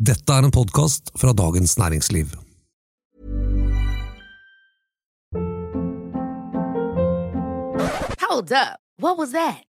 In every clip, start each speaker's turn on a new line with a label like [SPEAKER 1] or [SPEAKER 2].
[SPEAKER 1] Dette er en podkast fra Dagens Næringsliv.
[SPEAKER 2] Hold up. What was that?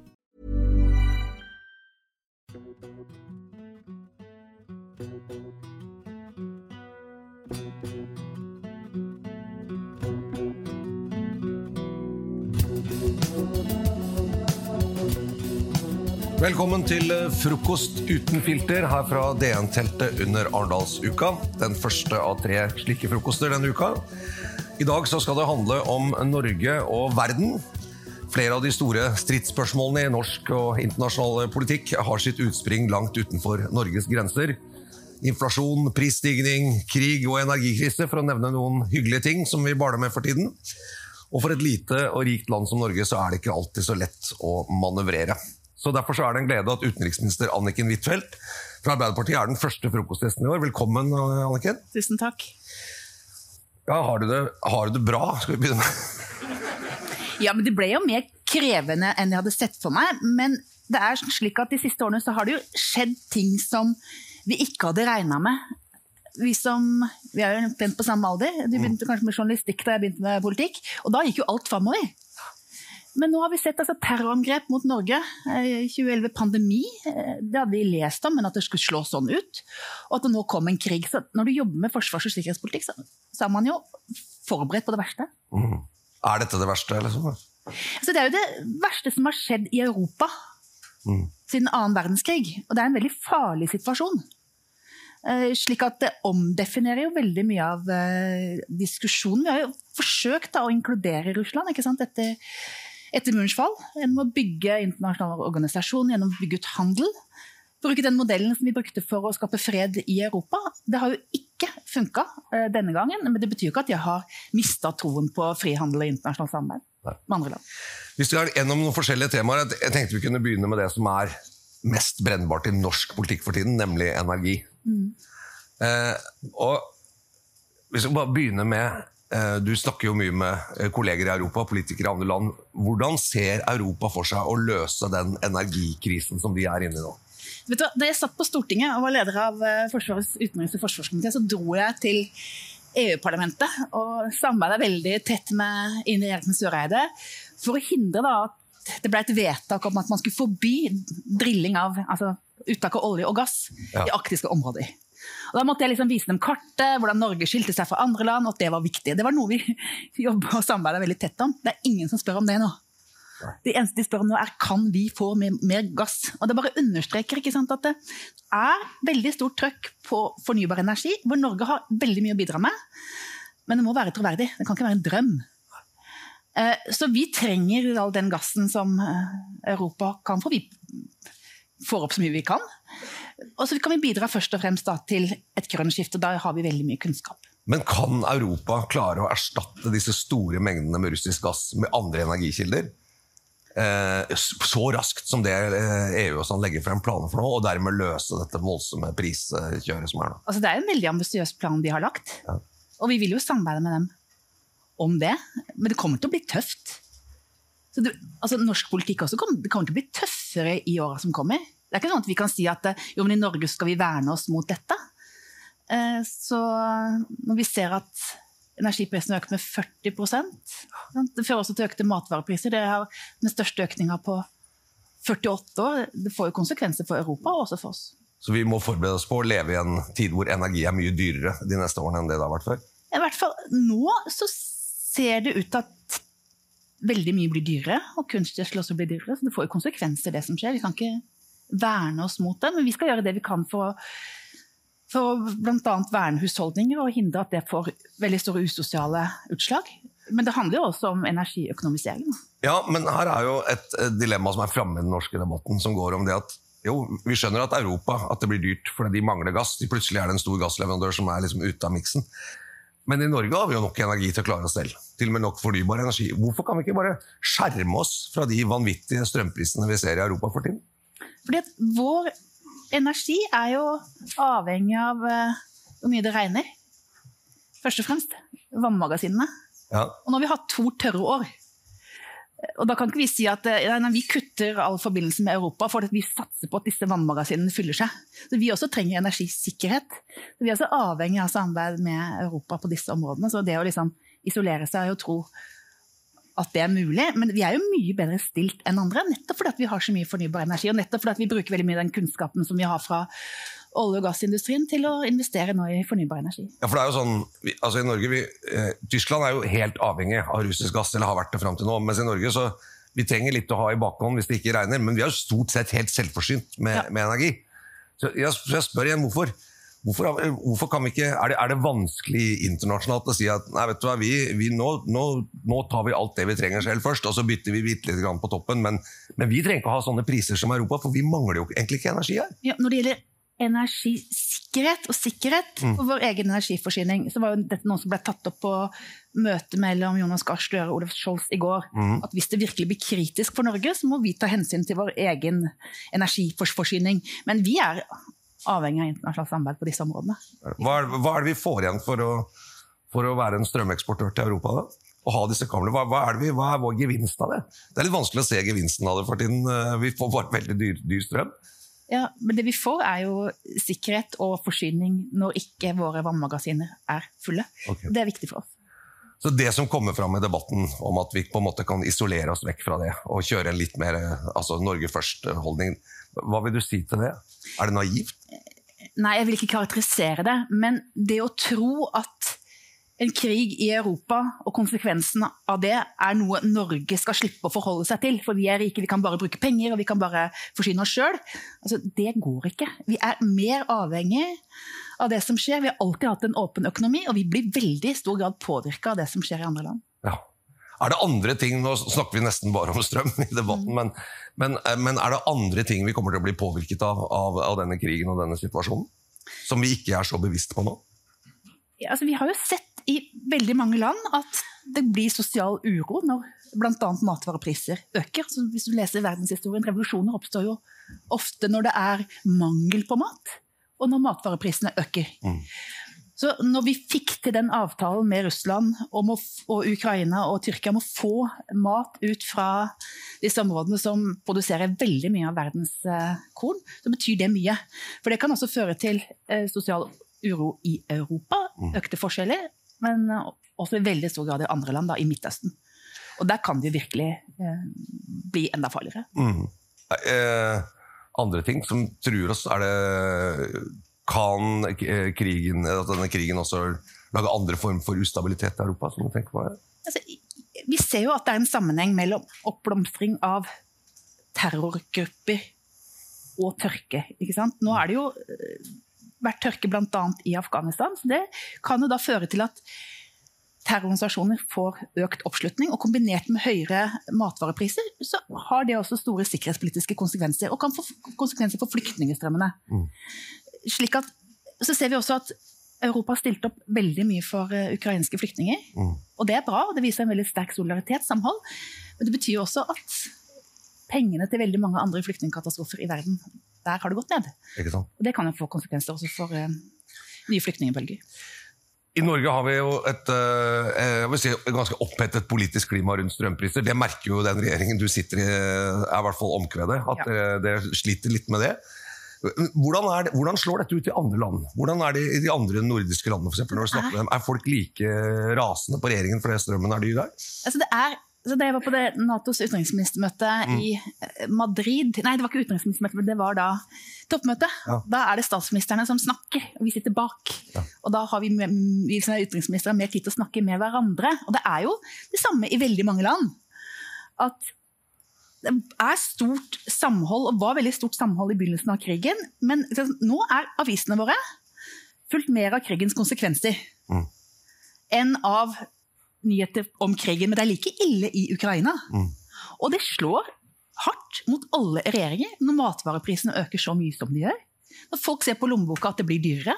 [SPEAKER 1] Velkommen til eh, frokost uten filter her fra DN-teltet under Arendalsuka. Den første av tre slike frokoster denne uka. I dag så skal det handle om Norge og verden. Flere av de store stridsspørsmålene i norsk og internasjonal politikk har sitt utspring langt utenfor Norges grenser. Inflasjon, prisstigning, krig og energikrise, for å nevne noen hyggelige ting som vi baler med for tiden. Og for et lite og rikt land som Norge så er det ikke alltid så lett å manøvrere. Så Derfor så er det en glede at utenriksminister Anniken Huitfeldt fra Arbeiderpartiet er den første frokostgjesten i år. Velkommen, Anniken.
[SPEAKER 3] Tusen takk.
[SPEAKER 1] Ja, har du, det, har du det bra? Skal vi begynne med?
[SPEAKER 3] Ja, men Det ble jo mer krevende enn jeg hadde sett for meg. Men det er slik at de siste årene så har det jo skjedd ting som vi ikke hadde regna med. Vi som, vi er jo omtrent på samme alder. Du begynte kanskje med journalistikk da jeg begynte med politikk. Og da gikk jo alt framover. Men nå har vi sett altså, terrorangrep mot Norge. I 2011 pandemi. Det hadde vi lest om, men at det skulle slå sånn ut. Og at det nå kom en krig. Så når du jobber med forsvars- og sikkerhetspolitikk, så, så, er man jo forberedt på det verste.
[SPEAKER 1] Mm. Er dette det verste? Liksom?
[SPEAKER 3] Så det er jo det verste som har skjedd i Europa mm. siden annen verdenskrig. Og det er en veldig farlig situasjon. Slik at det omdefinerer jo veldig mye av diskusjonen. Vi har jo forsøkt da, å inkludere Russland ikke sant? etter etter murens fall, gjennom å bygge internasjonale organisasjoner, gjennom å bygge ut handel. Bruke den modellen som vi brukte for å skape fred i Europa. Det har jo ikke funka uh, denne gangen, men det betyr ikke at jeg har mista troen på frihandel og internasjonalt samarbeid med andre land.
[SPEAKER 1] Hvis Vi er gjennom noen forskjellige temaer. Jeg tenkte vi kunne begynne med det som er mest brennbart i norsk politikk for tiden, nemlig energi. Mm. Eh, og hvis vi bare begynner med Eh, du snakker jo mye med eh, kolleger i Europa, politikere i andre land. Hvordan ser Europa for seg å løse den energikrisen som de er inne i nå?
[SPEAKER 3] Vet du, da jeg satt på Stortinget og var leder av eh, Forsvarets utenriks- og forsvarskomité, så dro jeg til EU-parlamentet og samarbeida veldig tett med Ine Eriksen Søreide for å hindre da, at det ble et vedtak om at man skulle forby drilling av altså uttak av olje og gass ja. i arktiske områder. Og Da måtte jeg liksom vise dem kartet, hvordan Norge skilte seg fra andre land, og at det var viktig. Det var noe vi jobba og samarbeida veldig tett om. Det er ingen som spør om det nå. Det eneste de spør om nå er kan vi få mer, mer gass. Og Det bare understreker sant, at det er veldig stort trøkk på fornybar energi, hvor Norge har veldig mye å bidra med. Men det må være troverdig. Det kan ikke være en drøm. Eh, så vi trenger all den gassen som eh, Europa kan få. Vi får opp så mye vi kan. Og så kan vi bidra først og fremst da, til et grønt skifte. Da har vi veldig mye kunnskap.
[SPEAKER 1] Men kan Europa klare å erstatte disse store mengdene med russisk gass med andre energikilder? Eh, så raskt som det EU eh, og sånn legger frem planer for nå, og dermed løse dette voldsomme priskjøret som er nå?
[SPEAKER 3] Altså, det er en veldig ambisiøs plan de har lagt. Ja. Og vi vil jo samarbeide med dem om det. Men det kommer til å bli tøft. Det, altså, norsk politikk også kommer, det kommer til å bli tøffere i åra som kommer. Det er ikke sånn at vi kan si at jo, men i Norge skal vi verne oss mot dette. Eh, så når vi ser at energiprisene øker med 40% Det fører også til økte matvarepriser. Det er den største økninga på 48 år. Det får jo konsekvenser for Europa og også for oss.
[SPEAKER 1] Så vi må forberede oss på å leve i en tid hvor energi er mye dyrere de neste årene enn det det har vært før.
[SPEAKER 3] I hvert fall nå så ser det ut til at veldig mye blir dyrere, og kunstgjødsel også blir dyrere. Så det får jo konsekvenser, det som skjer. Vi kan ikke verne oss mot det, men vi skal gjøre det vi kan for å, for bl.a. verne husholdninger og hindre at det får veldig store usosiale utslag. Men det handler jo også om energiøkonomisering.
[SPEAKER 1] Ja, men her er jo et dilemma som er framme i den norske debatten, som går om det at jo, vi skjønner at Europa at det blir dyrt fordi de mangler gass. De plutselig er det en stor gassleverandør som er liksom ute av miksen. Men i Norge har vi jo nok energi til å klare oss selv. Til og med nok fornybar energi. Hvorfor kan vi ikke bare skjerme oss fra de vanvittige strømprisene vi ser i Europa for tiden?
[SPEAKER 3] Fordi at vår energi er jo avhengig av uh, hvor mye det regner. Først og fremst vannmagasinene.
[SPEAKER 1] Ja.
[SPEAKER 3] Og nå har vi hatt to tørre år. Og da kan ikke vi si at ja, nei, vi kutter all forbindelse med Europa for at vi satser på at disse vannmagasinene fyller seg. Så Vi også trenger energisikkerhet. Så vi er også avhengig av samarbeid med Europa på disse områdene. Så det å liksom isolere seg og tro at det er mulig. Men vi er jo mye bedre stilt enn andre, nettopp fordi vi har så mye fornybar energi. Og nettopp fordi vi bruker veldig mye den kunnskapen som vi har fra olje- og gassindustrien til å investere nå i fornybar energi.
[SPEAKER 1] Ja, for det er jo sånn, vi, altså i Norge, vi, eh, Tyskland er jo helt avhengig av russisk gass, eller har vært det fram til nå. Mens i Norge så vi trenger litt å ha i bakhånd hvis det ikke regner. Men vi er jo stort sett helt selvforsynt med,
[SPEAKER 3] Ja.
[SPEAKER 1] med energi. Så jeg, så jeg spør igjen hvorfor. Hvorfor, hvorfor kan vi ikke, er det, er det vanskelig internasjonalt å si at nei, vet du hva, vi, vi nå, nå, nå tar vi alt det vi trenger selv først, og så bytter vi bitte litt på toppen. Men, men vi trenger ikke å ha sånne priser som Europa, for vi mangler jo egentlig ikke energi her.
[SPEAKER 3] Ja, når det gjelder energisikkerhet og sikkerhet for vår egen energiforsyning, så var jo dette noe som ble tatt opp på møtet mellom Jonas Gahr Støre og Olaf Scholz i går. At hvis det virkelig blir kritisk for Norge, så må vi ta hensyn til vår egen energiforsyning. Men vi er avhengig av internasjonalt samarbeid på disse områdene.
[SPEAKER 1] Hva er, hva er det vi får igjen for å, for å være en strømeksportør til Europa? da? Å ha disse kablene, hva, hva, er vi, hva er vår gevinst av det? Det er litt vanskelig å se gevinsten av det for tiden. Eh, Vi får bare veldig dyr, dyr strøm.
[SPEAKER 3] Ja, men det vi får er jo sikkerhet og forsyning når ikke våre vannmagasiner er fulle.
[SPEAKER 1] Okay.
[SPEAKER 3] Det er viktig for oss.
[SPEAKER 1] Så det som kommer fram i debatten om at vi på en måte kan isolere oss vekk fra det, og kjøre en litt mer eh, altså Norge først-holdning, hva vil du si til det? Er det naivt?
[SPEAKER 3] Nei, jeg vil ikke karakterisere det, men det å tro at en krig i Europa og konsekvensen av det er noe Norge skal slippe å forholde seg til, for vi er rike, vi kan bare bruke penger og vi kan bare forsyne oss sjøl, altså, det går ikke. Vi er mer avhengig av det som skjer. Vi har alltid hatt en åpen økonomi, og vi blir veldig i stor grad påvirka av det som skjer i andre land.
[SPEAKER 1] Ja. Er det andre ting, Nå snakker vi nesten bare om strøm i debatten, men, men, eh, men er det andre ting vi kommer til å bli påvirket av, av, av denne krigen og denne situasjonen? Som vi ikke er så bevisste på nå?
[SPEAKER 3] Ja, altså, vi har jo sett i veldig mange land at det blir sosial uro når bl.a. matvarepriser øker. Så hvis du leser verdenshistorien, Revolusjoner oppstår jo ofte når det er mangel på mat, og når matvareprisene øker. Så når vi fikk til den avtalen med Russland om å, og Ukraina og Tyrkia om å få mat ut fra disse områdene som produserer veldig mye av verdens eh, korn, så betyr det mye. For det kan også føre til eh, sosial uro i Europa, økte forskjeller, men eh, også i veldig stor grad i andre land, da, i Midtøsten. Og der kan det virkelig eh, bli enda farligere.
[SPEAKER 1] Mm. Eh, andre ting som truer oss, er det Kan eh, krigen, at denne krigen også lage andre former for ustabilitet i Europa? som du tenker på?
[SPEAKER 3] Altså, vi ser jo at det er en sammenheng mellom oppblomstring av terrorgrupper og tørke. Ikke sant? Nå er det jo eh, vært tørke bl.a. i Afghanistan, så det kan jo da føre til at terrororganisasjoner får økt oppslutning, og kombinert med høyere matvarepriser, så har det også store sikkerhetspolitiske konsekvenser, og kan få konsekvenser for flyktningstrømmene. Slik at, så ser vi også at Europa har stilt opp veldig mye for eh, ukrainske flyktninger. Og det er bra, og det viser en veldig sterk solidaritet, samhold. Men det betyr også at pengene til veldig mange andre flyktningkatastrofer i verden, der har det gått ned. Og det kan jo få konsekvenser også for uh, nye flyktningbølger.
[SPEAKER 1] I Norge har vi jo et, jeg vil si, et ganske opphetet politisk klima rundt strømpriser. Det merker jo den regjeringen du sitter i, er i hvert fall omkvedet. At
[SPEAKER 3] Ja.
[SPEAKER 1] dere, dere sliter litt med det. Hvordan, er det. hvordan slår dette ut i andre land? Hvordan er det i de andre nordiske landene? For eksempel, når du snakker med dem? Er folk like rasende på regjeringen fordi strømmen er dyr der?
[SPEAKER 3] Altså det er så da jeg var på det Natos utenriksministermøte
[SPEAKER 1] Mm.
[SPEAKER 3] i eh, Madrid Nei, det var ikke utenriksministermøte, men det var da toppmøte.
[SPEAKER 1] Ja.
[SPEAKER 3] Da er det statsministrene som snakker, og vi sitter bak. Og da har vi, vi som er utenriksministre mer tid til å snakke med hverandre. Og det er jo det samme i veldig mange land. At det er stort samhold, og var veldig stort samhold i begynnelsen av krigen. Men nå er avisene våre fulgt mer av krigens konsekvenser
[SPEAKER 1] Mm.
[SPEAKER 3] enn av nyheter om krigen. Men det er like ille i Ukraina.
[SPEAKER 1] Mm.
[SPEAKER 3] Og det slår hardt mot alle regjeringer når matvareprisene øker så mye som de gjør. Når folk ser på lommeboka at det blir dyrere.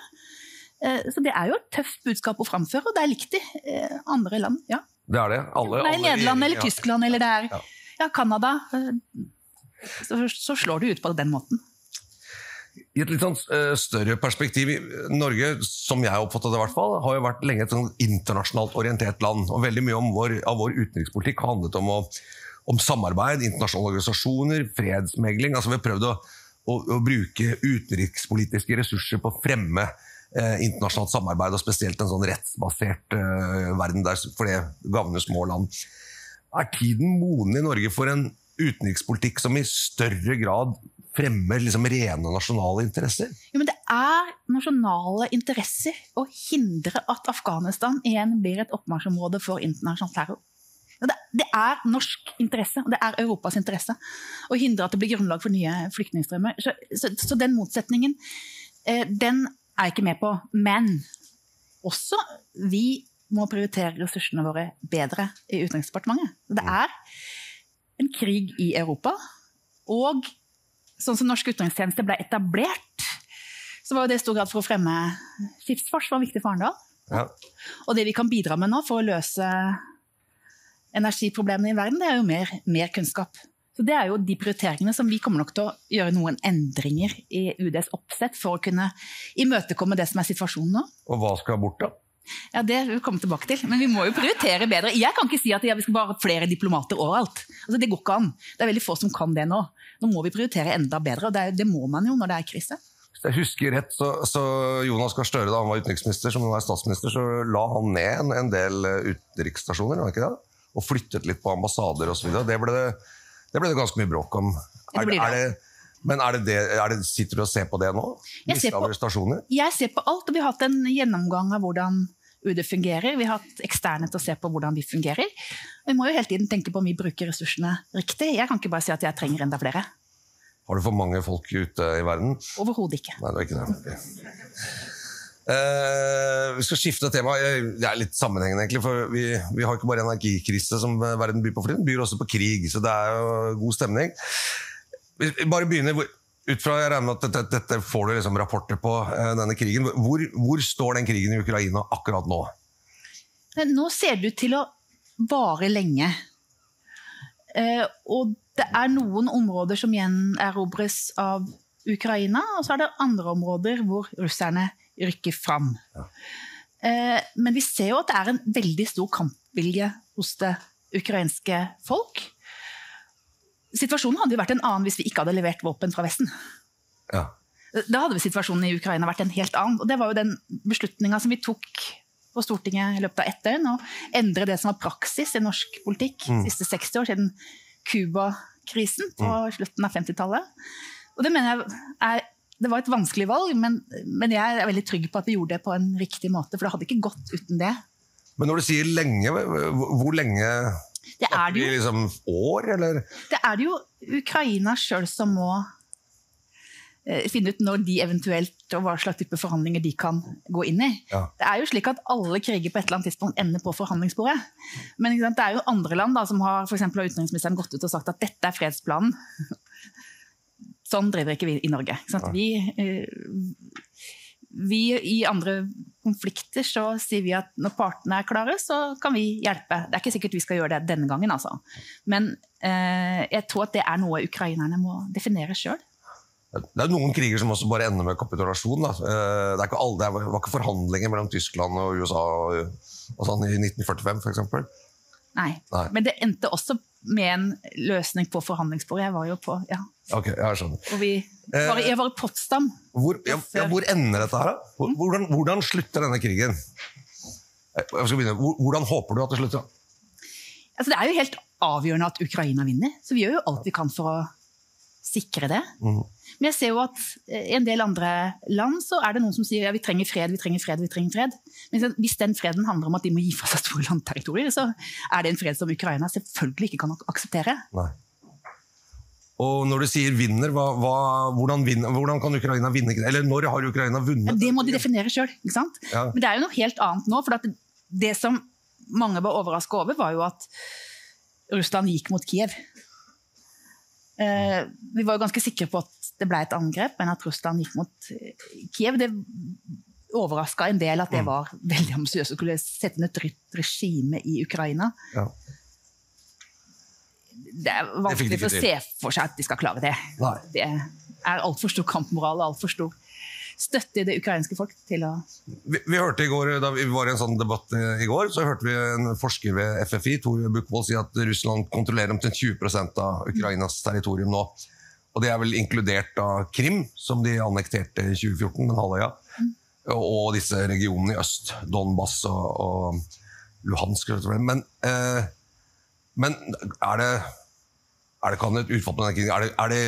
[SPEAKER 3] Eh, Så det er jo et tøft budskap å framføre, og det er likt i eh, andre land. ja.
[SPEAKER 1] Det er det. Alle,
[SPEAKER 3] Det er
[SPEAKER 1] alle
[SPEAKER 3] Nederland eller
[SPEAKER 1] ja.
[SPEAKER 3] Tyskland eller det er
[SPEAKER 1] Ja.
[SPEAKER 3] ja, Canada. eh, Så, så slår det ut på den måten.
[SPEAKER 1] I et litt sånn større perspektiv, Norge, som jeg oppfattet det i hvert fall, har jo vært lenge et sånn internasjonalt orientert land. Og veldig mye om vår, av vår utenrikspolitikk har handlet om, å, om samarbeid, internasjonale organisasjoner, fredsmegling. Altså vi har prøvd å, å, å bruke utenrikspolitiske ressurser på å fremme eh, internasjonalt samarbeid, og spesielt en sånn rettsbasert eh, verden der, for det gagner små land. Er tiden moden i Norge for en utenrikspolitikk som i større grad fremmer liksom rene nasjonale interesser?
[SPEAKER 3] Jo, men det er nasjonale interesser å hindre at Afghanistan igjen blir et oppmarsjområde for internasjonal terror. Det, er norsk interesse, og det er Europas interesse, å hindre at det blir grunnlag for nye flyktningstrømmer. Så, så, så den motsetningen, eh, den er jeg ikke med på. Men også vi må prioritere ressursene våre bedre i Utenriksdepartementet. Det er en krig i Europa, og sånn som norsk utenrikstjeneste ble etablert, så var det i stor grad for å fremme skipsfart, som var viktig for Arendal.
[SPEAKER 1] Ja.
[SPEAKER 3] Og det vi kan bidra med nå for å løse energiproblemene i verden, det er jo mer, mer kunnskap. Så Det er jo de prioriteringene som vi kommer nok til å gjøre noen endringer i UDs oppsett for å kunne imøtekomme det som er situasjonen nå.
[SPEAKER 1] Og hva skal bort, da?
[SPEAKER 3] Ja, Det vil vi komme tilbake til, men vi må jo prioritere bedre. Jeg kan ikke si at vi skal bare ha flere diplomater overalt. Altså, Det går ikke an. Det er veldig få som kan det nå. Nå må vi prioritere enda bedre, og det, er, det må man jo når det er krise.
[SPEAKER 1] Hvis jeg husker rett, så, så Jonas Gahr Støre, da han var utenriksminister, som nå er statsminister, så la han ned en, en del eh, utenriksstasjoner, var ikke det? Og flyttet litt på ambassader osv. Det, ble det, det ble det ganske mye bråk om.
[SPEAKER 3] det det.
[SPEAKER 1] Er det, men er det det, er det, sitter du og ser på det nå?
[SPEAKER 3] Jeg ser på- Jeg ser på alt, og vi har hatt en gjennomgang av hvordan UD fungerer. Vi har hatt eksterne til å se på hvordan vi fungerer. Vi må jo hele tiden tenke på om vi bruker ressursene riktig. Jeg kan ikke bare si at jeg trenger enda flere.
[SPEAKER 1] Har du for mange folk ute i verden?
[SPEAKER 3] Overhodet ikke.
[SPEAKER 1] Nei, det er ikke det. Eh, vi skal skifte tema. Eh, Det er litt sammenhengende, egentlig. For vi, vi har ikke bare energikrise som verden byr på for tiden, den byr også på krig. Så det er jo god stemning. Vi bare begynner ut fra, Jeg regner med at dette, dette får du liksom rapporter på, uh, denne krigen. Hvor, hvor står den krigen i Ukraina akkurat nå?
[SPEAKER 3] Nå ser det ut til å vare lenge. Uh, og det er noen områder som gjenerobres av Ukraina, og så er det andre områder hvor russerne rykker fram. Eh, men vi ser jo at det er en veldig stor kampvilje hos det ukrainske folk. Situasjonen hadde jo vært en annen hvis vi ikke hadde levert våpen fra Vesten.
[SPEAKER 1] Ja.
[SPEAKER 3] Da hadde situasjonen i Ukraina vært en helt annen. Og det var jo den beslutninga som vi tok på Stortinget i løpet av ett døgn, å endre det som var praksis i norsk politikk de siste 60 år, siden Cuba-krisen på slutten av 50-tallet. Og det mener jeg er det var et vanskelig valg, men, men jeg er veldig trygg på at vi gjorde det på en riktig måte. For det hadde ikke gått uten det.
[SPEAKER 1] Men når du sier lenge, hvor lenge
[SPEAKER 3] Det er det jo,
[SPEAKER 1] liksom år, eller?
[SPEAKER 3] det er det jo Ukraina sjøl som må eh, finne ut når de eventuelt og hva slags type forhandlinger de kan gå inn i.
[SPEAKER 1] Ja.
[SPEAKER 3] Det er jo slik at alle kriger på et eller annet tidspunkt ender på forhandlingsbordet. Men det er jo andre land da, som har for eksempel, har utenriksministeren gått ut og sagt at dette er fredsplanen. Sånn driver ikke vi i Norge. Vi, eh, vi I andre konflikter så sier vi at når partene er klare, så kan vi hjelpe. Det er ikke sikkert vi skal gjøre det denne gangen, altså. Men eh, jeg tror at det er noe ukrainerne må definere sjøl.
[SPEAKER 1] Det er noen kriger som også bare ender med kapitulasjon. Da. Eh, Det, er ikke alle, det var ikke forhandlinger mellom Tyskland og USA og, og sånn i 1945 f.eks.
[SPEAKER 3] Nei.
[SPEAKER 1] Nei.
[SPEAKER 3] Men det endte også med en løsning på forhandlingsbordet. Jeg var jo på ja,
[SPEAKER 1] Ok, jeg skjønner.
[SPEAKER 3] og vi var, Jeg var i Potsdam.
[SPEAKER 1] Hvor, ja, ja, hvor ender dette her, da? Hvordan, hvordan slutter denne krigen? Eh, Jeg skal begynne. Hvordan håper du at det slutter?
[SPEAKER 3] Altså, det er jo helt avgjørende at Ukraina vinner, så vi gjør jo alt vi kan for å sikre det.
[SPEAKER 1] Mm.
[SPEAKER 3] Men jeg ser jo at eh, i en del andre land så er det noen som sier ja, vi trenger fred, vi trenger fred, vi trenger fred. Men hvis den freden handler om at de må gi fra seg store landterritorier, så er det en fred som Ukraina selvfølgelig ikke kan ak- akseptere.
[SPEAKER 1] Nei. Og når du sier vinner, hva, hva, hvordan, vinner hvordan kan Ukraina vinne Eller når har Ukraina
[SPEAKER 3] Ja,
[SPEAKER 1] vunnet?
[SPEAKER 3] det må de definere sjøl.
[SPEAKER 1] Ja.
[SPEAKER 3] Men det er jo noe helt annet nå. for at det som mange var overraska over, var jo at Russland gikk mot Kiev. Eh, vi var jo ganske sikre på at det ble et angrep, men at Russland gikk mot eh, Kiev, det overraska en del at det var veldig ambisiøst å skulle sette inn et nytt regime i Ukraina.
[SPEAKER 1] Ja.
[SPEAKER 3] Det er
[SPEAKER 1] Det
[SPEAKER 3] vanskelig
[SPEAKER 1] ikke
[SPEAKER 3] å se for seg at de skal klare det.
[SPEAKER 1] Nei.
[SPEAKER 3] Det er altfor stor kampmoral og altfor stor støtte det ukrainske folk til å
[SPEAKER 1] Vi, vi hørte i går, Da vi var i en sånn debatt eh, i går, så hørte vi en forsker ved FFI Tor Bukvold, si at Russland kontrollerer omtrent 20% av Ukrainas territorium nå. Og Det er vel inkludert av Krim, som de annekterte i 2014, den halvøya. Og, og disse regionene i øst, Donbass og, og Luhansk. Men, eh, men er det, er det det, er det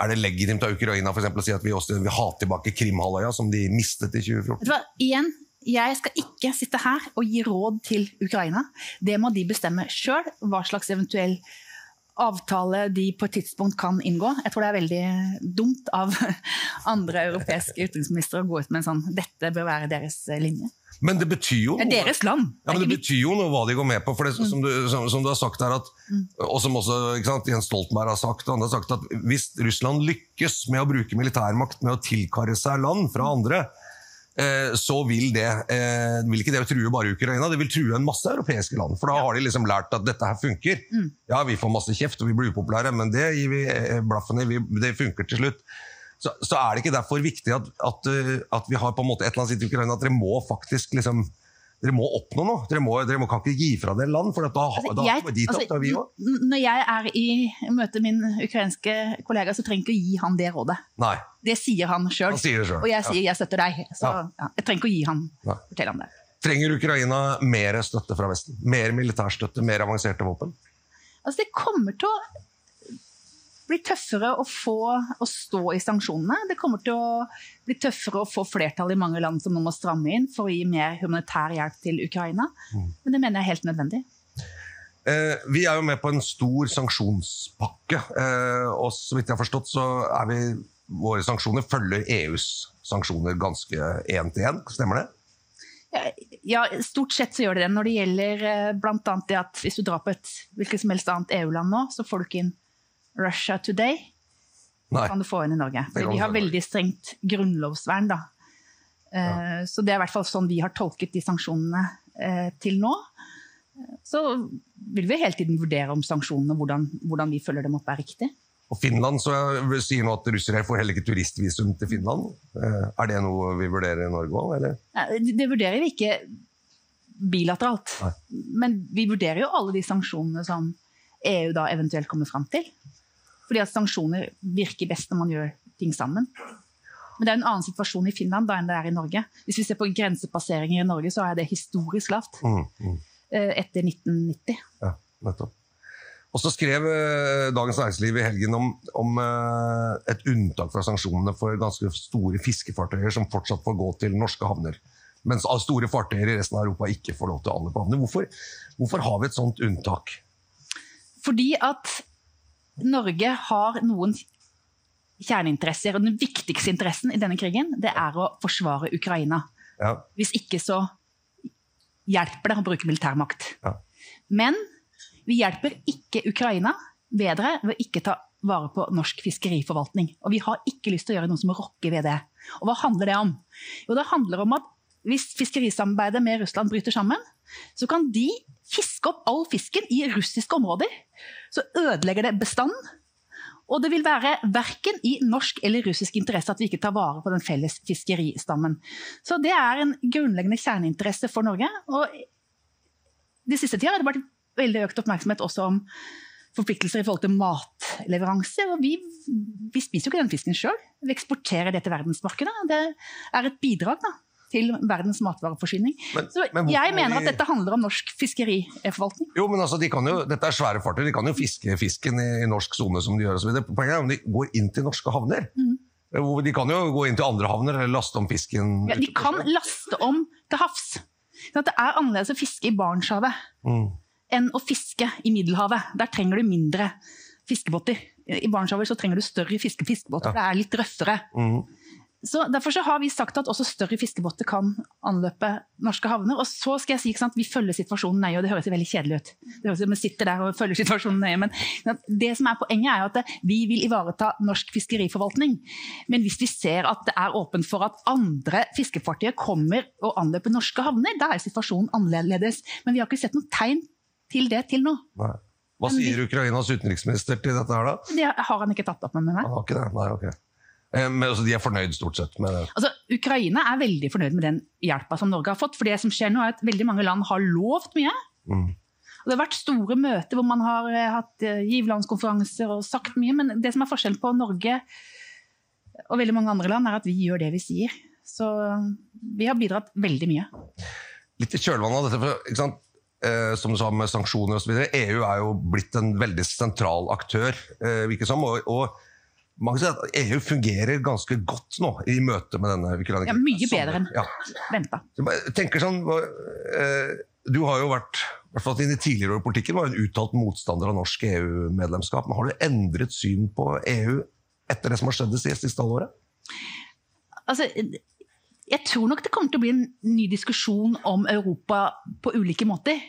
[SPEAKER 1] er det legitimt av Ukraina for eksempel, å si at vi også vil ha tilbake Krimhalvøya, som de mistet i 2014?
[SPEAKER 3] Vet du hva, igjen, jeg skal ikke sitte her og gi råd til Ukraina. Det må de bestemme sjøl, hva slags eventuell avtale de på et tidspunkt kan inngå. Jeg tror det er veldig dumt av andre europeiske utenriksministre å gå ut med en sånn 'dette bør være deres linje'.
[SPEAKER 1] Men det betyr jo
[SPEAKER 3] Det er deres land.
[SPEAKER 1] Ja, men
[SPEAKER 3] Det
[SPEAKER 1] betyr jo noe hva de går med på. for det,
[SPEAKER 3] Mm.
[SPEAKER 1] som, du, som, som du har sagt her, at, og som også sant, Jens Stoltenberg har sagt, og andre har sagt at hvis Russland lykkes med å bruke militærmakt med å tilkarre seg land fra andre, så vil, det, eh, vil ikke det true bare Ukraina, det vil true en masse europeiske land. For da har de liksom lært at dette her funker.
[SPEAKER 3] Mm.
[SPEAKER 1] Ja, vi får masse kjeft og vi blir upopulære, men det gir vi eh, blaffen i. Det funker til slutt. Så, så er det ikke derfor viktig at, at, at vi har på en måte et eller annet sitt i Ukraina, at dere må faktisk liksom dere må oppnå noe. Dere, må, dere må, kan ikke gi fra dere land, for da,
[SPEAKER 3] Altså,
[SPEAKER 1] da
[SPEAKER 3] jeg-
[SPEAKER 1] kommer de til
[SPEAKER 3] altså,
[SPEAKER 1] opp, vi òg.
[SPEAKER 3] Når jeg er i møte med min ukrainske kollega, så trenger jeg ikke å gi han det rådet.
[SPEAKER 1] Nei.
[SPEAKER 3] Det sier han sjøl. Og jeg
[SPEAKER 1] ja.
[SPEAKER 3] sier 'jeg støtter deg'. Så
[SPEAKER 1] Ja.
[SPEAKER 3] ja, jeg trenger ikke å gi han fortelle ham det.
[SPEAKER 1] Trenger Ukraina mer støtte fra Vesten? Mer militærstøtte, mer avanserte våpen?
[SPEAKER 3] Altså, det kommer til å bli tøffere å få å stå i sanksjonene. Det kommer til å bli tøffere å få flertall i mange land som nå må stramme inn for å gi mer humanitær hjelp til Ukraina.
[SPEAKER 1] Mm.
[SPEAKER 3] Men det mener jeg er helt nødvendig.
[SPEAKER 1] Eh, vi er jo med på en stor sanksjonspakke, eh, og så vidt jeg har forstått, så er vi Våre sanksjoner følger EUs sanksjoner ganske én til én, stemmer det?
[SPEAKER 3] Ja, stort sett så gjør det det. Når det gjelder bl.a. blant annet det at hvis du drar på et hvilket som helst annet EU-land nå, så får du ikke inn Russia Today.
[SPEAKER 1] Nei.
[SPEAKER 3] kan du få inn i Norge. For vi har veldig strengt grunnlovsvern, da. Eh, Så det er i hvert fall sånn vi har tolket de sanksjonene eh, til nå. Så vil vi hele tiden vurdere om sanksjonene, hvordan, hvordan vi følger dem opp, er riktig.
[SPEAKER 1] Og Finland så sier nå at russere får heller ikke turistvisum til Finland. Eh, Er det noe vi vurderer i Norge òg, eller?
[SPEAKER 3] Nei, det vurderer vi ikke bilateralt.
[SPEAKER 1] Nei.
[SPEAKER 3] Men vi vurderer jo alle de sanksjonene som EU da eventuelt kommer fram til. Fordi at sanksjoner virker best når man gjør ting sammen. Men det er en annen situasjon i Finland da enn det er i Norge. Hvis vi ser på grensepasseringer i Norge, så er det historisk lavt
[SPEAKER 1] Mm, mm.
[SPEAKER 3] eh, etter 1990.
[SPEAKER 1] Ja, nettopp. Og så skrev eh, Dagens Næringsliv i helgen om, om eh, et unntak fra sanksjonene for ganske store fiskefartøyer som fortsatt får gå til norske havner. Mens store fartøyer i resten av Europa ikke får lov til å anløpe havner. Hvorfor, hvorfor har vi et sånt unntak?
[SPEAKER 3] Fordi at Norge har noen kjerneinteresser, og den viktigste interessen i denne krigen, det er å forsvare Ukraina.
[SPEAKER 1] Ja,
[SPEAKER 3] Hvis ikke så hjelper det å bruke militærmakt.
[SPEAKER 1] Ja.
[SPEAKER 3] Men vi hjelper ikke Ukraina bedre ved å ikke ta vare på norsk fiskeriforvaltning. Og vi har ikke lyst til å gjøre noe som rokker ved det. Og hva handler det om? Jo, det handler om at hvis fiskerisamarbeidet med Russland bryter sammen, så kan de fiske opp all fisken i russiske områder. Så ødelegger det bestanden. Og det vil være verken i norsk eller russisk interesse at vi ikke tar vare på den felles fiskeristammen. Så det er en grunnleggende kjerneinteresse for Norge. Og de siste tida har det vært veldig økt oppmerksomhet også om forpliktelser i forhold til matleveranser. Og vi, vi spiser jo ikke den fisken sjøl. Vi eksporterer det til verdensmarkedet. Det er et bidrag, da. Til verdens matvareforsyning.
[SPEAKER 1] Men-
[SPEAKER 3] Så
[SPEAKER 1] men
[SPEAKER 3] jeg mener
[SPEAKER 1] de-
[SPEAKER 3] at dette handler om norsk fiskeriforvaltning.
[SPEAKER 1] Jo, men altså, de kan jo, Dette er svære fartøy, de kan jo fiske fisken i, i norsk sone som de gjør. Videre. Poenget er om de går inn til norske havner.
[SPEAKER 3] Mm.
[SPEAKER 1] Hvor De kan jo gå inn til andre havner eller laste om fisken.
[SPEAKER 3] Ja, de kan laste om til havs. Sånn det er annerledes å fiske i Barentshavet
[SPEAKER 1] Mm.
[SPEAKER 3] enn å fiske i Middelhavet. Der trenger du mindre fiskebåter. I Barentshavet trenger du større fiske fiskebåter. Det er litt røffere.
[SPEAKER 1] Mm.
[SPEAKER 3] Så Derfor så har vi sagt at også større fiskebåter kan anløpe norske havner. Og så skal jeg si sant, Vi følger situasjonen nøye, og det høres veldig kjedelig ut. Det høres ut som vi sitter der og følger situasjonen nøye, men det som er poenget er at vi vil ivareta norsk fiskeriforvaltning. Men hvis vi ser at det er åpent for at andre fiskefartøyer kommer og anløper norske havner, da er situasjonen annerledes. Men vi har ikke sett noen tegn til det til nå.
[SPEAKER 1] Nei. Hva sier Ukrainas utenriksminister til dette her, da?
[SPEAKER 3] Det har han ikke tatt opp med meg.
[SPEAKER 1] Han har ikke det? Nei, ok. Eh, Men altså, De er fornøyd stort sett med det?
[SPEAKER 3] Altså, Ukraina er veldig fornøyd med den hjelpa som Norge har fått. For det som skjer nå er at veldig mange land har lovt mye.
[SPEAKER 1] Mm.
[SPEAKER 3] Og det har vært store møter hvor man har eh, hatt eh, giverlandskonferanser og sagt mye. Men det som er forskjellen på Norge og veldig mange andre land, er at vi gjør det vi sier. Så vi har bidratt veldig mye.
[SPEAKER 1] Litt i kjølvannet av dette, for, ikke sant? Eh, som du sa med sanksjoner osv. EU er jo blitt en veldig sentral aktør, eh, virker som. Og, og mange sier at EU fungerer ganske godt nå i møte med denne Ukraina.
[SPEAKER 3] Ja, mye bedre enn
[SPEAKER 1] Ja.
[SPEAKER 3] venta.
[SPEAKER 1] Tenker sånn, eh, Du har jo vært i hvert fall det tidligere år i politikken, var en uttalt motstander av norsk EU-medlemskap. Men Har du endret syn på EU etter det som har skjedd det siste halvåret?
[SPEAKER 3] Altså, jeg tror nok det kommer til å bli en ny diskusjon om Europa på ulike måter.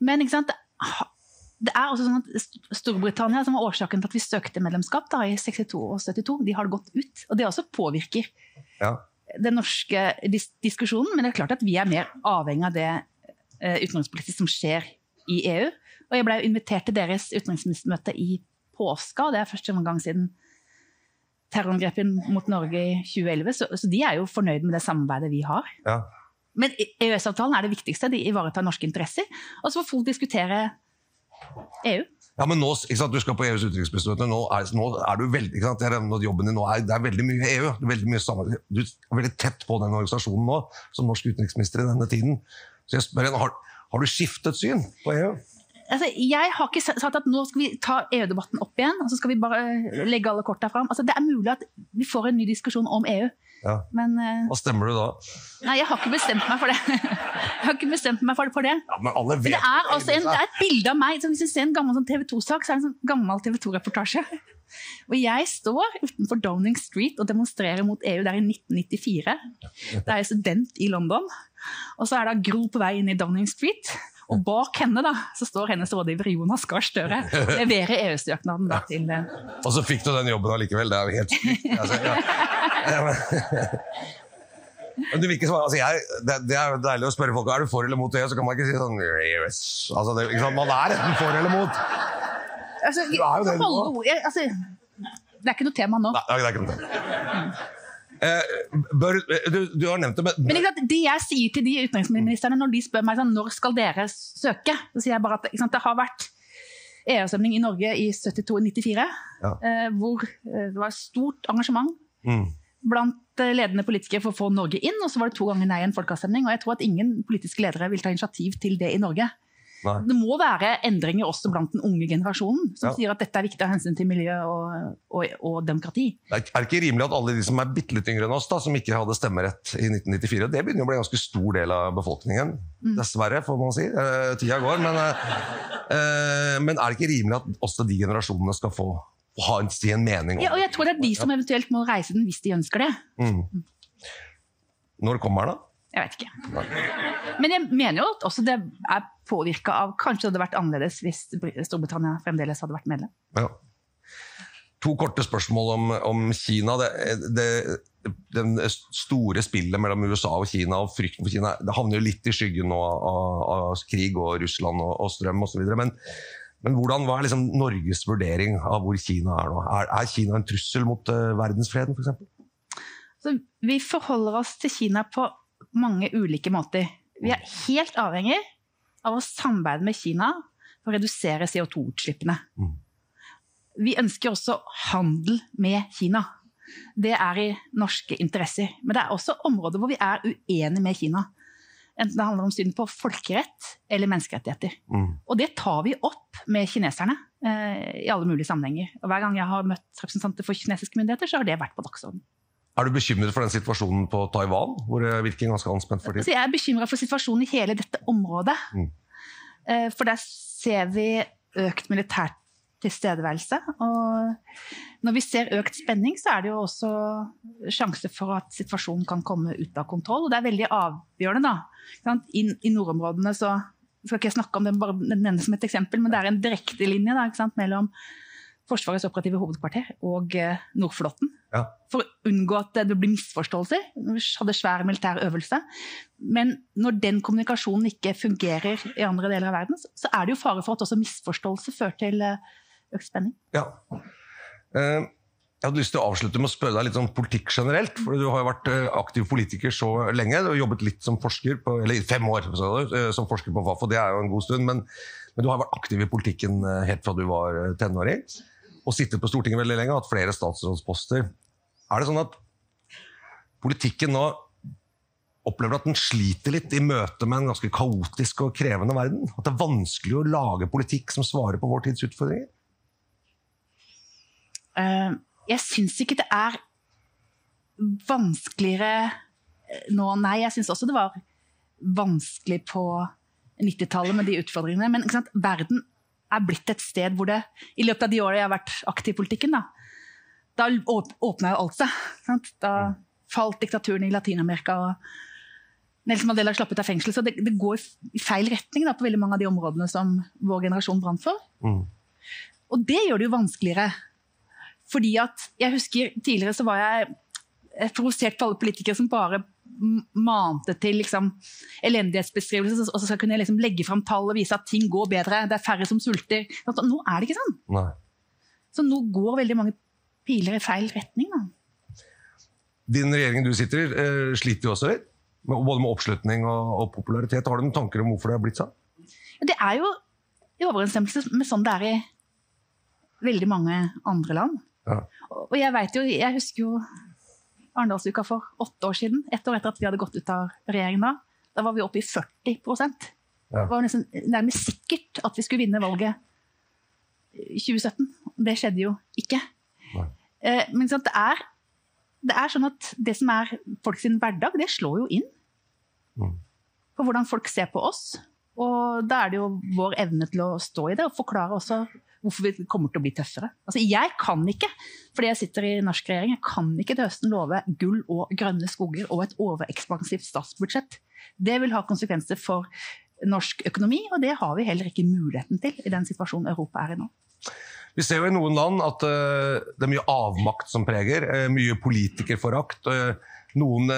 [SPEAKER 3] Men ikke sant? Det er også sånn at Storbritannia, som var årsaken til at vi søkte medlemskap da, i 62 og 72, de har det gått ut. Og det også påvirker
[SPEAKER 1] Ja.
[SPEAKER 3] den norske dis diskusjonen. Men det er klart at vi er mer avhengig av det uh, utenrikspolitiske som skjer i EU. Og jeg ble invitert til deres utenriksministermøte i påska, og det er første gang siden terrorangrepet mot Norge i 2011. Så, så de er jo fornøyd med det samarbeidet vi har.
[SPEAKER 1] Ja.
[SPEAKER 3] Men EØS-avtalen er det viktigste. De ivaretar norske interesser. Og så får folk diskutere EU.
[SPEAKER 1] Ja, men nå, sant, Du skal på EUs utenriksministermøte. Nå nå er du veldig, ikke sant, det er, jobben din nå er, det er veldig mye EU. Veldig mye samarbeid. Du er veldig tett på den organisasjonen nå, som norsk utenriksminister i denne tiden. Så jeg spør igjen, har, har du skiftet syn på EU?
[SPEAKER 3] Altså, jeg har ikke sagt at nå skal vi ta EU-debatten opp igjen og så skal vi bare legge alle korta fram. Altså, det er mulig at vi får en ny diskusjon om EU.
[SPEAKER 1] Ja.
[SPEAKER 3] Men eh,
[SPEAKER 1] Hva stemmer du da?
[SPEAKER 3] nei, jeg har ikke bestemt meg for det. Jeg har ikke bestemt meg for det.
[SPEAKER 1] Ja, men alle vet
[SPEAKER 3] Men det er, altså en, det er et bilde av meg. Hvis du ser en gammel sånn TV 2-sak, så er det en sånn gammel TV 2-reportasje. Og jeg står utenfor Downing Street og demonstrerer mot EU. Det er i 1994. Da er jeg student i London. Og så er da Gro på vei inn i Downing Street. Og bak henne da, så står hennes rådgiver Jonas Gahr Støre. Leverer EU-søknaden til eh,
[SPEAKER 1] Og så fikk du den jobben allikevel. Det er jo helt sykt. Altså, ja. Men- du vil ikke svare, altså jeg, det, det er jo deilig å spørre folk er du for eller mot EU, så kan man ikke si sånn yes. altså det, ikke sant? Man er enten for eller mot.
[SPEAKER 3] altså,
[SPEAKER 1] Du er jo det
[SPEAKER 3] ord- jeg- altså, Det er ikke noe tema nå.
[SPEAKER 1] Nei, det er ikke noe tema. Eh, bør, du, du har nevnt det, men,
[SPEAKER 3] Men sant, det jeg sier til de utenriksministrene når de spør meg sånn, når skal dere søke, så sier jeg bare at sant, det har vært EU-avstemning i Norge i 72-94,
[SPEAKER 1] Ja.
[SPEAKER 3] eh, hvor eh, det var stort engasjement
[SPEAKER 1] mm,
[SPEAKER 3] blant eh, ledende politikere for å få Norge inn, og så var det to ganger nei i en folkeavstemning. Og jeg tror at ingen politiske ledere vil ta initiativ til det i Norge.
[SPEAKER 1] nei.
[SPEAKER 3] Det må være endringer også blant den unge generasjonen, som
[SPEAKER 1] Ja.
[SPEAKER 3] sier at dette er viktig av hensyn til miljø og, og, og demokrati.
[SPEAKER 1] Det er det ikke rimelig at alle de som er bitte litt yngre enn oss, da, som ikke hadde stemmerett i 1994, det begynner å bli en ganske stor del av befolkningen. Dessverre, får man si. Eh, tida går. Men, eh, eh, men er det ikke rimelig at også de generasjonene skal få ha en, si en mening om
[SPEAKER 3] Ja, og jeg tror det er de som eventuelt må reise den hvis de ønsker det.
[SPEAKER 1] Mm. Når kommer den, da?
[SPEAKER 3] Jeg vet ikke. Men jeg mener jo at også det er påvirka av Kanskje det hadde vært annerledes hvis Storbritannia fremdeles hadde vært medlem.
[SPEAKER 1] Ja. To korte spørsmål om, om Kina. Det, det, den store spillet mellom USA og Kina og frykten for Kina det havner jo litt i skyggen nå av, av krig og Russland og, og strøm osv. Men, men hvordan, er liksom Norges vurdering av hvor Kina er nå? Er, er Kina en trussel mot uh, verdensfreden, f.eks.?
[SPEAKER 3] Så vi forholder oss til Kina på mange ulike måter. Vi er helt avhengig av å samarbeide med Kina for å redusere CO2-utslippene.
[SPEAKER 1] Mm.
[SPEAKER 3] Vi ønsker også handel med Kina. det er i norske interesser. Men det er også områder hvor vi er uenige med Kina. Enten det handler om synet på folkerett eller menneskerettigheter.
[SPEAKER 1] Mm.
[SPEAKER 3] Og det tar vi opp med kineserne eh, i alle mulige sammenhenger. Og hver gang jeg har møtt representanter for kinesiske myndigheter, så har det vært på dagsordenen.
[SPEAKER 1] Er du bekymret for den situasjonen på Taiwan, hvor det virker ganske anspent for
[SPEAKER 3] Så
[SPEAKER 1] tiden?
[SPEAKER 3] jeg er bekymra for situasjonen i hele dette området.
[SPEAKER 1] Mm.
[SPEAKER 3] Eh, For der ser vi økt militær tilstedeværelse. Og når vi ser økt spenning, så er det jo også sjanse for at situasjonen kan komme ut av kontroll. Og det er veldig avgjørende, da. I, I nordområdene så skal ikke jeg snakke om det, bare nevne som et eksempel, men det er en direkte linje da, ikke sant? mellom Forsvarets operative hovedkvarter og eh, Nordflåten.
[SPEAKER 1] Ja.
[SPEAKER 3] For å unngå at det blir misforståelser. Vi hadde svær militær øvelse. Men når den kommunikasjonen ikke fungerer i andre deler av verden, så- er det jo fare for at også misforståelse fører til eh, økt spenning.
[SPEAKER 1] Ja. Eh, Jeg hadde lyst til å avslutte med å spørre deg litt om politikk generelt. for Du har jo vært eh, aktiv politiker så lenge. Har jobbet litt som forsker, på, eller fem år eh, som forsker på Fafo. det er jo en god stund. Men, men du har vært aktiv i politikken helt fra du var tenåring. Og sittet på Stortinget veldig lenge, hatt flere statsrådsposter. Er det sånn at politikken nå opplever at den sliter litt i møte med en ganske kaotisk og krevende verden? At det er vanskelig å lage politikk som svarer på vår tids utfordringer?
[SPEAKER 3] Eh, Jeg syns ikke det er vanskeligere eh, nå, nei. Jeg syns også det var vanskelig på 90-tallet med de utfordringene. Men sant? verden er blitt et sted hvor det I løpet av de årene jeg har vært aktiv i politikken, da, da åpna jo alt seg. Sant? Da falt diktaturen i Latin-Amerika. og Nelson Mandela slapp ut av fengsel. Så det, det går i feil retning da, på veldig mange av de områdene som vår generasjon brant for.
[SPEAKER 1] Mm.
[SPEAKER 3] Og det gjør det jo vanskeligere. Fordi at jeg husker Tidligere så var jeg eh, provosert på alle politikere som bare mante til liksom, elendighetsbeskrivelser, og så skal kunne jeg liksom legge fram tall og vise at ting går bedre, det er færre som sulter. Nå er det ikke sånn.
[SPEAKER 1] Nei.
[SPEAKER 3] Så nå går veldig mange piler i feil retning. Da.
[SPEAKER 1] Din regjering du sitter i, eh, sliter jo også litt. Med, både med oppslutning og, og popularitet. Har du noen tanker om hvorfor det har blitt sånn?
[SPEAKER 3] Det er jo i overensstemmelse med sånn det er i veldig mange andre land.
[SPEAKER 1] Ja.
[SPEAKER 3] Og jeg vet jo, jeg husker jo Arendalsuka for åtte år siden, ett år etter at vi hadde gått ut av regjeringen da. Da var vi oppe i 40
[SPEAKER 1] Ja.
[SPEAKER 3] Det var nesten nærmest sikkert at vi skulle vinne valget i 2017. Det skjedde jo ikke. Eh, Men sånn det er, det er sånn at det som er folks hverdag, det slår jo inn
[SPEAKER 1] Mm.
[SPEAKER 3] på hvordan folk ser på oss. Og da er det jo vår evne til å stå i det og forklare også hvorfor vi kommer til å bli tøffere. Altså, jeg kan ikke, fordi jeg sitter i norsk regjering, jeg kan ikke til høsten love gull og grønne skoger og et overekspansivt statsbudsjett. Det vil ha konsekvenser for norsk økonomi, og det har vi heller ikke muligheten til i den situasjonen Europa er i nå.
[SPEAKER 1] Vi ser jo i noen land at eh, det er mye avmakt som preger. eh, mye politikerforakt. eh, noen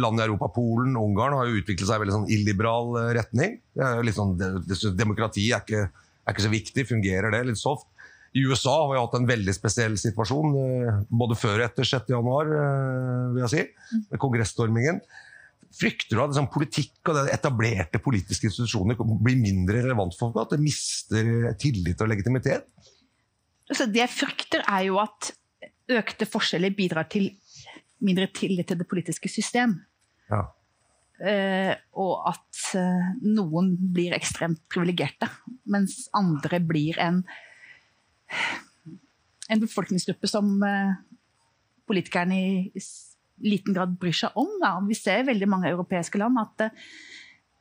[SPEAKER 1] land i Europa, Polen, Ungarn, har jo utviklet seg i veldig sånn illiberal retning. Det er litt sånn, demokrati er ikke, er ikke så viktig. Fungerer det? Litt soft. I USA har vi hatt en veldig spesiell situasjon, eh, både før og etter 6. januar, eh, vil jeg si, med kongressstormingen. Frykter du at liksom, politikk og etablerte politiske institusjoner blir mindre relevant for folk? At det mister tillit og legitimitet?
[SPEAKER 3] Så det jeg frykter, er jo at økte forskjeller bidrar til mindre tillit til det politiske system.
[SPEAKER 1] Ja.
[SPEAKER 3] Eh, og at eh, noen blir ekstremt privilegerte, mens andre blir en, en befolkningsgruppe som eh, politikerne i liten grad bryr seg om. Da. Vi ser i veldig mange europeiske land at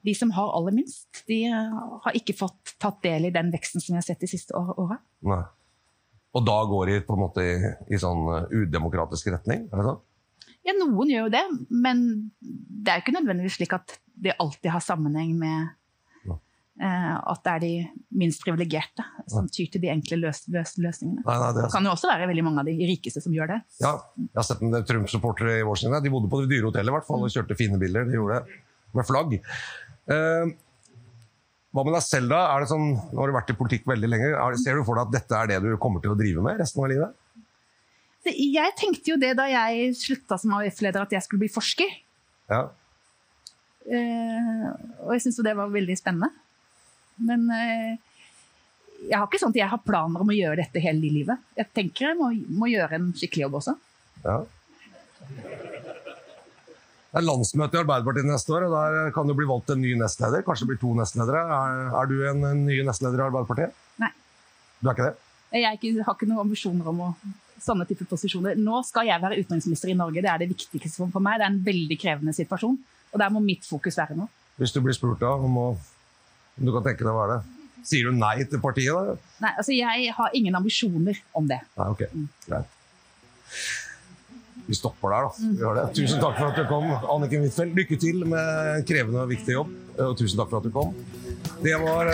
[SPEAKER 3] de som har aller minst, de har ikke fått tatt del i den veksten som vi har sett de siste år- åra.
[SPEAKER 1] Og da går de på en måte i, i sånn udemokratisk retning? Er det sånn?
[SPEAKER 3] Ja, noen gjør jo det, men det er jo ikke nødvendigvis slik at det alltid har sammenheng med eh, at det er de minst privilegerte som tyr til de enkle løs løs løsningene.
[SPEAKER 1] Nei, nei, det
[SPEAKER 3] Det kan jo også være veldig mange av de rikeste som gjør det.
[SPEAKER 1] Ja, jeg har sett en del Trump-supportere i Washington. De bodde på det dyre hotellet i hvert fall, og kjørte fine biler. De gjorde det med flagg. Uh, hva med deg selv, da? Er det sånn, nå har du vært i politikk veldig lenge. Er, ser du for deg at dette er det du kommer til å drive med resten av livet?
[SPEAKER 3] Jeg tenkte jo det da jeg slutta som AUF-leder, at jeg skulle bli forsker.
[SPEAKER 1] Ja.
[SPEAKER 3] Eh, og jeg syntes jo det var veldig spennende. Men eh, jeg har ikke sånn at jeg har planer om å gjøre dette hele livet. Jeg tenker jeg må, må gjøre en skikkelig jobb også.
[SPEAKER 1] Ja. Det er landsmøte i Arbeiderpartiet neste år, og der kan det bli valgt en ny nestleder. Kanskje det blir to nestledere. Er, er du en, en ny nestleder i Arbeiderpartiet?
[SPEAKER 3] Nei.
[SPEAKER 1] Du er ikke det?
[SPEAKER 3] Jeg ikke, har ikke noen ambisjoner om å, sånne type posisjoner. Nå skal jeg være utenriksminister i Norge. Det er det viktigste for meg. Det er en veldig krevende situasjon. Og der må mitt fokus være nå.
[SPEAKER 1] Hvis du blir spurt da, om, å, om du kan tenke deg å være det, sier du nei til partiet da?
[SPEAKER 3] Nei, altså Jeg har ingen ambisjoner om det.
[SPEAKER 1] Nei, ok. Greit. Vi stopper der, da. Vi gjør det. Tusen takk for at du kom, Anniken Huitfeldt. Lykke til med en krevende og viktig jobb. Og tusen takk for at du kom. Det var